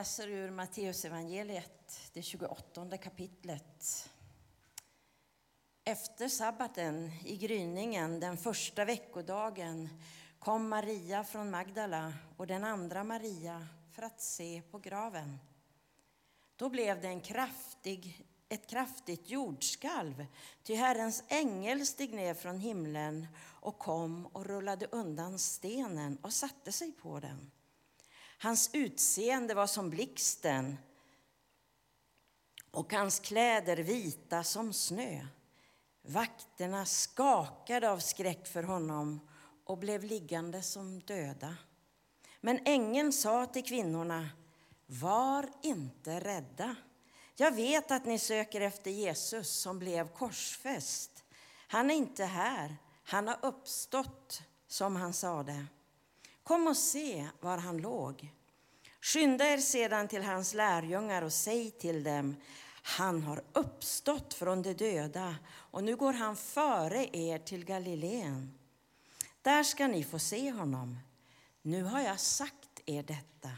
läser ur Matteusevangeliet, det 28 kapitlet. Efter sabbaten, i gryningen, den första veckodagen, kom Maria från Magdala och den andra Maria för att se på graven. Då blev det en kraftig, ett kraftigt jordskalv, ty Herrens ängel steg ner från himlen och kom och rullade undan stenen och satte sig på den. Hans utseende var som blixten och hans kläder vita som snö. Vakterna skakade av skräck för honom och blev liggande som döda. Men ängeln sa till kvinnorna, var inte rädda. Jag vet att ni söker efter Jesus som blev korsfäst. Han är inte här, han har uppstått som han sade. Kom och se var han låg. Skynda er sedan till hans lärjungar och säg till dem, han har uppstått från de döda och nu går han före er till Galileen. Där ska ni få se honom. Nu har jag sagt er detta.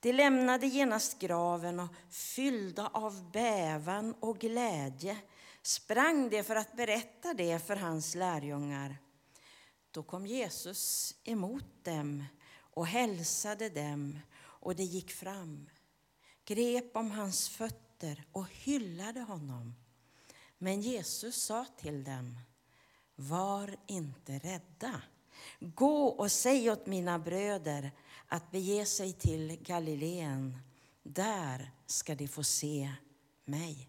De lämnade genast graven och fyllda av bävan och glädje sprang de för att berätta det för hans lärjungar. Då kom Jesus emot dem och hälsade dem och de gick fram, grep om hans fötter och hyllade honom. Men Jesus sa till dem, var inte rädda. Gå och säg åt mina bröder att bege sig till Galileen. Där ska de få se mig.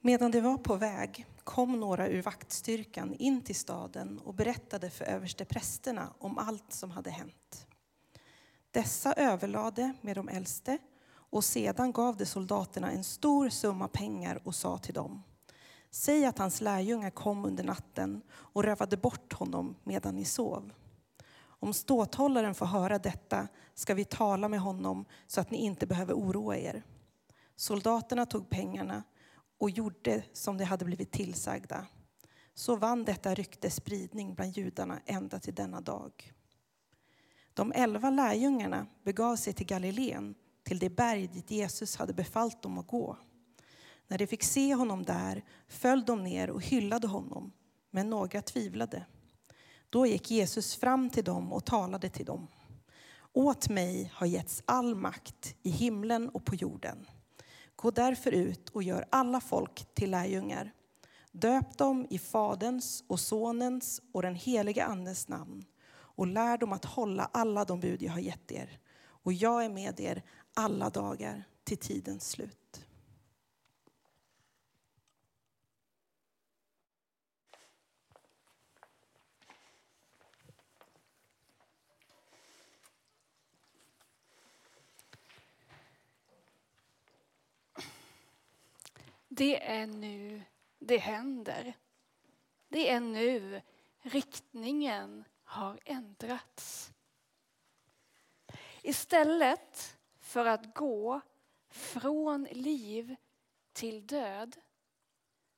Medan de var på väg kom några ur vaktstyrkan in till staden och berättade för översteprästerna om allt som hade hänt. Dessa överlade med de äldste och sedan gav de soldaterna en stor summa pengar och sa till dem Säg att hans lärjungar kom under natten och rövade bort honom medan ni sov. Om ståthållaren får höra detta ska vi tala med honom så att ni inte behöver oroa er. Soldaterna tog pengarna och gjorde som de hade blivit tillsagda. Så vann detta rykte spridning bland judarna ända till denna dag. De elva lärjungarna begav sig till Galileen, till det berg dit Jesus hade befallt dem att gå. När de fick se honom där föll de ner och hyllade honom, men några tvivlade. Då gick Jesus fram till dem och talade till dem. Åt mig har getts all makt i himlen och på jorden. Gå därför ut och gör alla folk till lärjungar. Döp dem i Faderns och Sonens och den helige Andes namn och lär dem att hålla alla de bud jag har gett er. Och jag är med er alla dagar till tidens slut. Det är nu det händer. Det är nu riktningen har ändrats. Istället för att gå från liv till död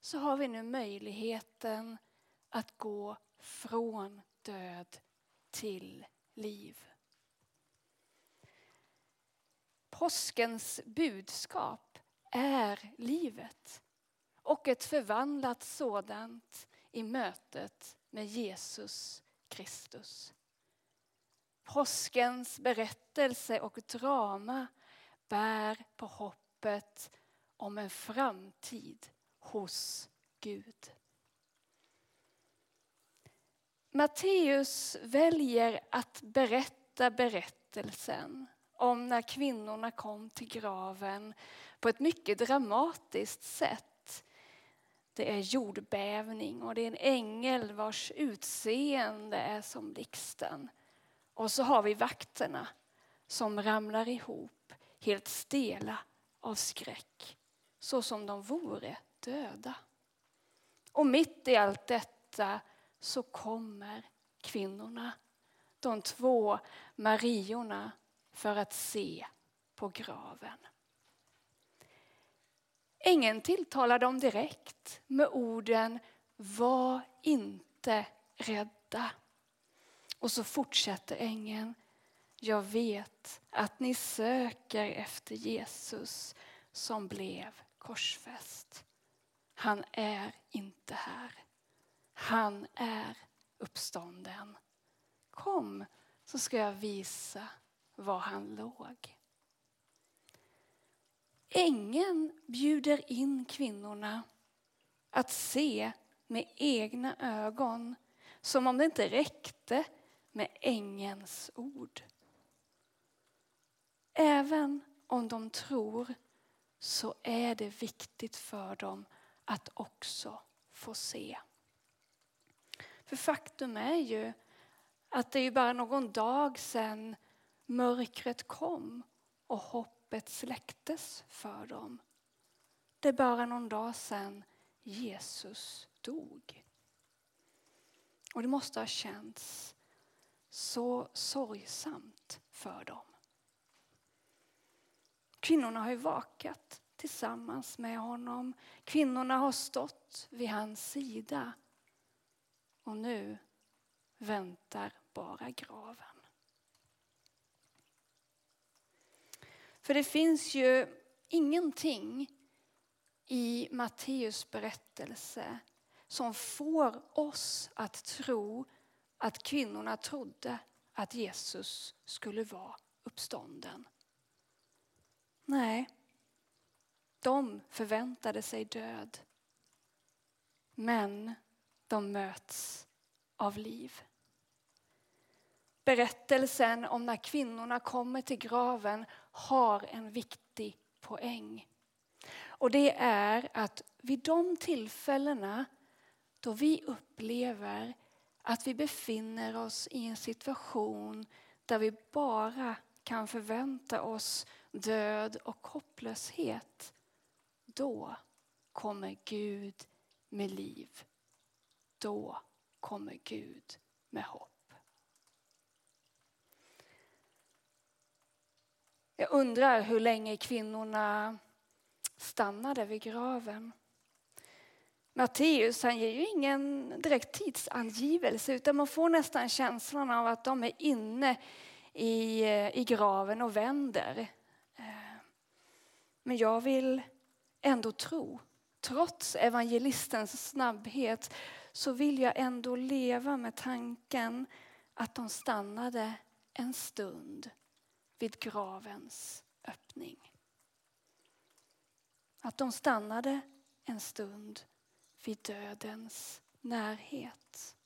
så har vi nu möjligheten att gå från död till liv. Påskens budskap är livet och ett förvandlat sådant i mötet med Jesus Kristus. Påskens berättelse och drama bär på hoppet om en framtid hos Gud. Matteus väljer att berätta berättelsen om när kvinnorna kom till graven på ett mycket dramatiskt sätt. Det är jordbävning och det är en ängel vars utseende är som blixten. Och så har vi vakterna som ramlar ihop helt stela av skräck, så som de vore döda. Och mitt i allt detta så kommer kvinnorna, de två Mariorna, för att se på graven. Ängeln tilltalar dem direkt med orden Var inte rädda. Och så fortsätter ängeln. Jag vet att ni söker efter Jesus som blev korsfäst. Han är inte här. Han är uppstånden. Kom så ska jag visa var han låg. Ängeln bjuder in kvinnorna att se med egna ögon som om det inte räckte med ängens ord. Även om de tror så är det viktigt för dem att också få se. För faktum är ju att det är bara någon dag sedan mörkret kom och hoppet släcktes för dem. Det är bara någon dag sedan Jesus dog. Och det måste ha känts så sorgsamt för dem. Kvinnorna har ju vakat tillsammans med honom. Kvinnorna har stått vid hans sida. Och nu väntar bara graven. För det finns ju ingenting i Matteus berättelse som får oss att tro att kvinnorna trodde att Jesus skulle vara uppstånden. Nej, de förväntade sig död. Men de möts av liv. Berättelsen om när kvinnorna kommer till graven har en viktig poäng. Och det är att vid de tillfällena då vi upplever att vi befinner oss i en situation där vi bara kan förvänta oss död och hopplöshet. Då kommer Gud med liv. Då kommer Gud med hopp. Jag undrar hur länge kvinnorna stannade vid graven. Matteus han ger ju ingen direkt tidsangivelse utan man får nästan känslan av att de är inne i, eh, i graven och vänder. Eh, men jag vill ändå tro, trots evangelistens snabbhet, så vill jag ändå leva med tanken att de stannade en stund vid gravens öppning. Att de stannade en stund vid dödens närhet.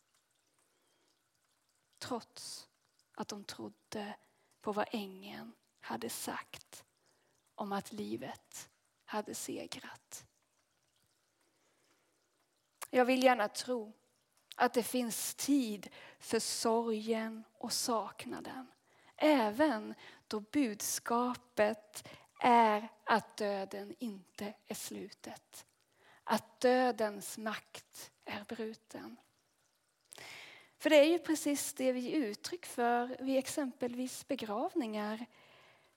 Trots att de trodde på vad ängeln hade sagt om att livet hade segrat. Jag vill gärna tro att det finns tid för sorgen och saknaden. Även då budskapet är att döden inte är slutet. Att dödens makt är bruten. För det är ju precis det vi ger uttryck för vid exempelvis begravningar.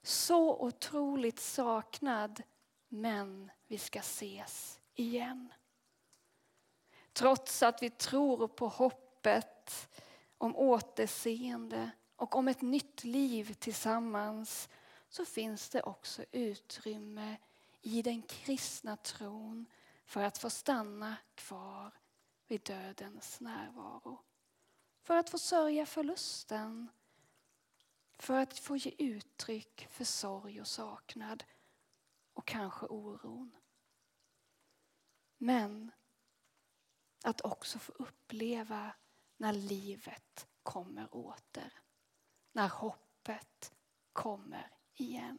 Så otroligt saknad, men vi ska ses igen. Trots att vi tror på hoppet om återseende och om ett nytt liv tillsammans så finns det också utrymme i den kristna tron för att få stanna kvar vid dödens närvaro. För att få sörja förlusten. För att få ge uttryck för sorg och saknad och kanske oron. Men att också få uppleva när livet kommer åter. När hoppet kommer igen.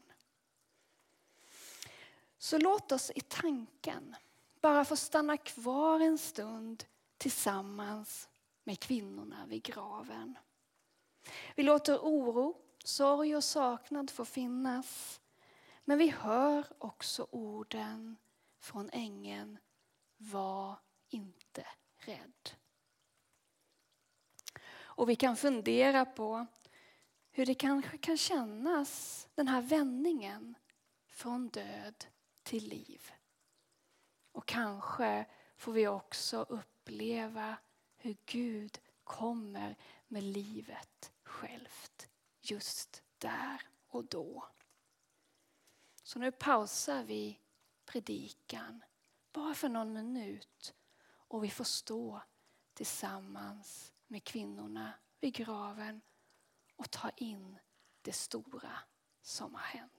Så låt oss i tanken bara få stanna kvar en stund tillsammans med kvinnorna vid graven. Vi låter oro, sorg och saknad få finnas. Men vi hör också orden från ängeln Var inte rädd. Och vi kan fundera på hur det kanske kan kännas, den här vändningen från död till liv. Och kanske får vi också uppleva hur Gud kommer med livet självt just där och då. Så nu pausar vi predikan bara för någon minut och vi får stå tillsammans med kvinnorna vid graven och ta in det stora som har hänt.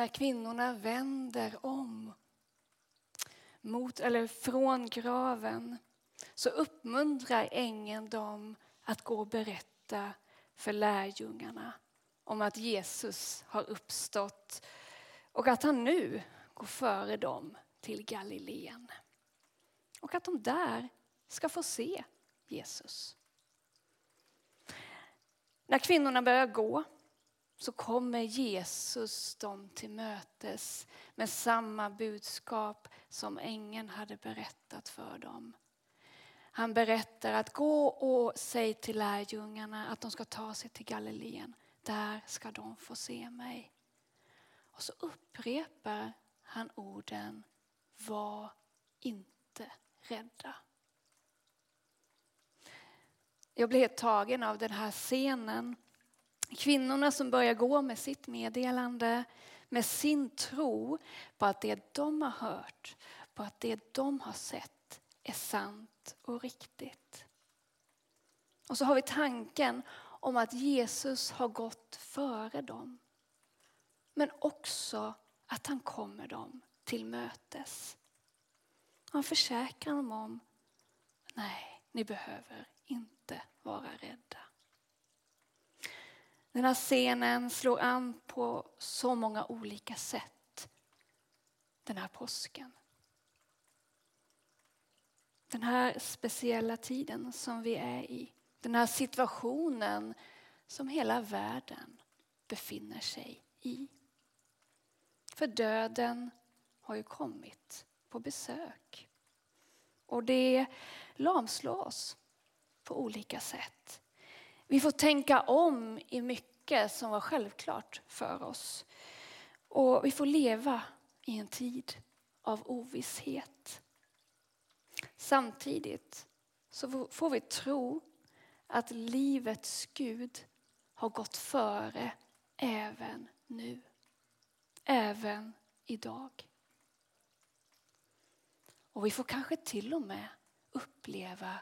När kvinnorna vänder om mot, eller från graven så uppmuntrar ängeln dem att gå och berätta för lärjungarna om att Jesus har uppstått och att han nu går före dem till Galileen. Och att de där ska få se Jesus. När kvinnorna börjar gå så kommer Jesus dem till mötes med samma budskap som ängeln hade berättat för dem. Han berättar att gå och säg till lärjungarna att de ska ta sig till Galileen. Där ska de få se mig. Och så upprepar han orden Var inte rädda. Jag blev helt tagen av den här scenen Kvinnorna som börjar gå med sitt meddelande, med sin tro på att det de har hört, på att det de har sett är sant och riktigt. Och så har vi tanken om att Jesus har gått före dem. Men också att han kommer dem till mötes. Han försäkrar dem om, nej, ni behöver inte vara rädda. Den här scenen slår an på så många olika sätt den här påsken. Den här speciella tiden som vi är i. Den här situationen som hela världen befinner sig i. För döden har ju kommit på besök. Och det lamslår oss på olika sätt. Vi får tänka om i mycket som var självklart för oss. Och vi får leva i en tid av ovisshet. Samtidigt så får vi tro att livets Gud har gått före även nu. Även idag. Och vi får kanske till och med uppleva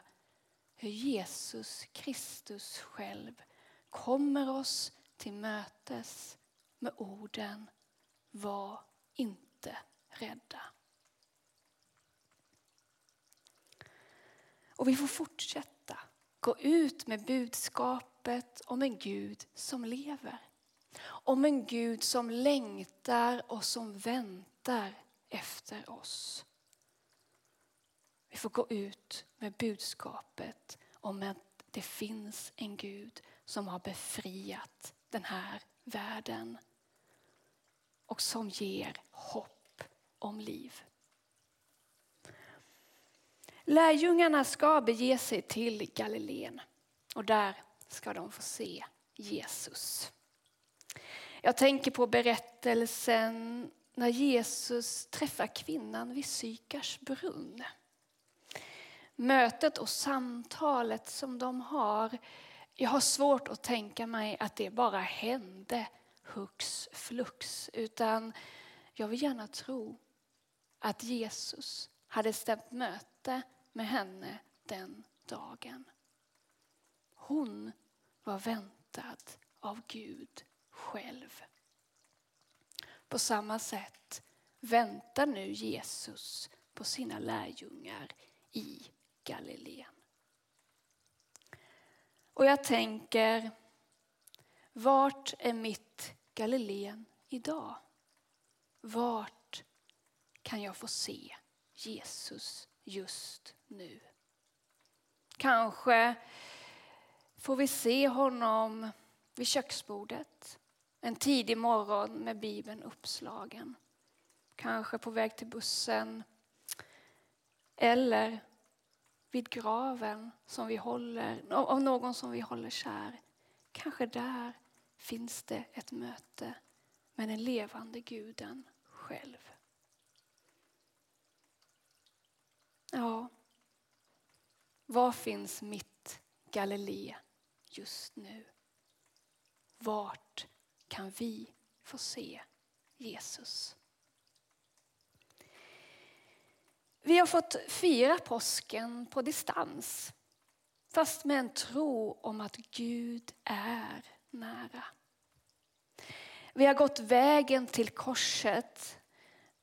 hur Jesus Kristus själv kommer oss till mötes med orden Var inte rädda. Och vi får fortsätta gå ut med budskapet om en Gud som lever. Om en Gud som längtar och som väntar efter oss. Vi får gå ut med budskapet om att det finns en Gud som har befriat den här världen och som ger hopp om liv. Lärjungarna ska bege sig till Galileen och där ska de få se Jesus. Jag tänker på berättelsen när Jesus träffar kvinnan vid Sykars brunn. Mötet och samtalet som de har, jag har svårt att tänka mig att det bara hände hux flux, utan jag vill gärna tro att Jesus hade stämt möte med henne den dagen. Hon var väntad av Gud själv. På samma sätt väntar nu Jesus på sina lärjungar i Galileen. Och jag tänker, vart är mitt Galileen idag? Vart kan jag få se Jesus just nu? Kanske får vi se honom vid köksbordet en tidig morgon med Bibeln uppslagen. Kanske på väg till bussen. Eller vid graven som vi håller, av någon som vi håller kär. Kanske där finns det ett möte med den levande guden själv. Ja, var finns mitt Galilea just nu? Vart kan vi få se Jesus? Vi har fått fira påsken på distans fast med en tro om att Gud är nära. Vi har gått vägen till korset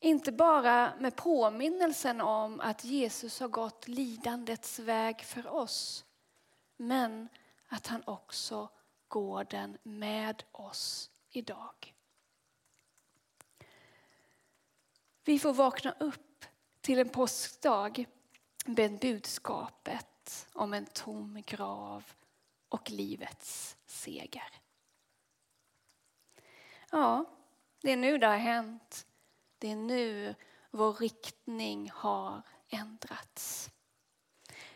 inte bara med påminnelsen om att Jesus har gått lidandets väg för oss men att han också går den med oss idag. Vi får vakna upp till en påskdag med budskapet om en tom grav och livets seger. Ja, det är nu det har hänt. Det är nu vår riktning har ändrats.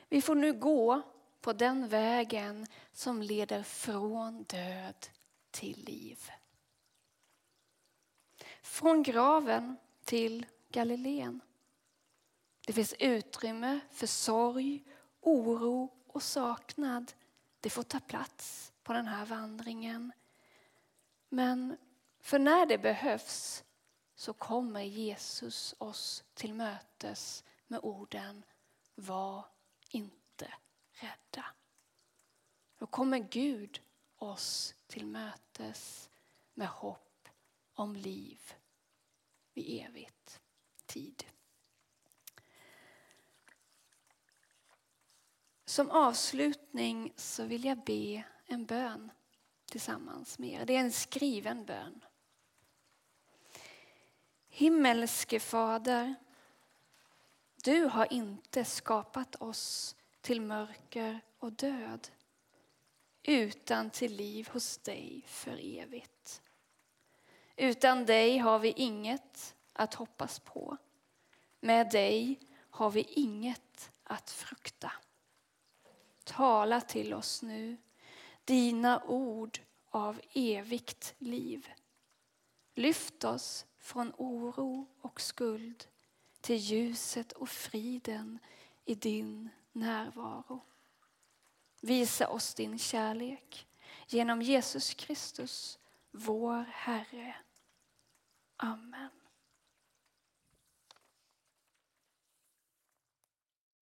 Vi får nu gå på den vägen som leder från död till liv. Från graven till Galileen. Det finns utrymme för sorg, oro och saknad. Det får ta plats på den här vandringen. Men för när det behövs så kommer Jesus oss till mötes med orden Var inte rädda. Då kommer Gud oss till mötes med hopp om liv vid evigt tid. Som avslutning så vill jag be en bön tillsammans med er. Det är en skriven bön. Himmelske Fader, du har inte skapat oss till mörker och död utan till liv hos dig för evigt. Utan dig har vi inget att hoppas på. Med dig har vi inget att frukta. Tala till oss nu, dina ord av evigt liv. Lyft oss från oro och skuld till ljuset och friden i din närvaro. Visa oss din kärlek genom Jesus Kristus, vår Herre. Amen.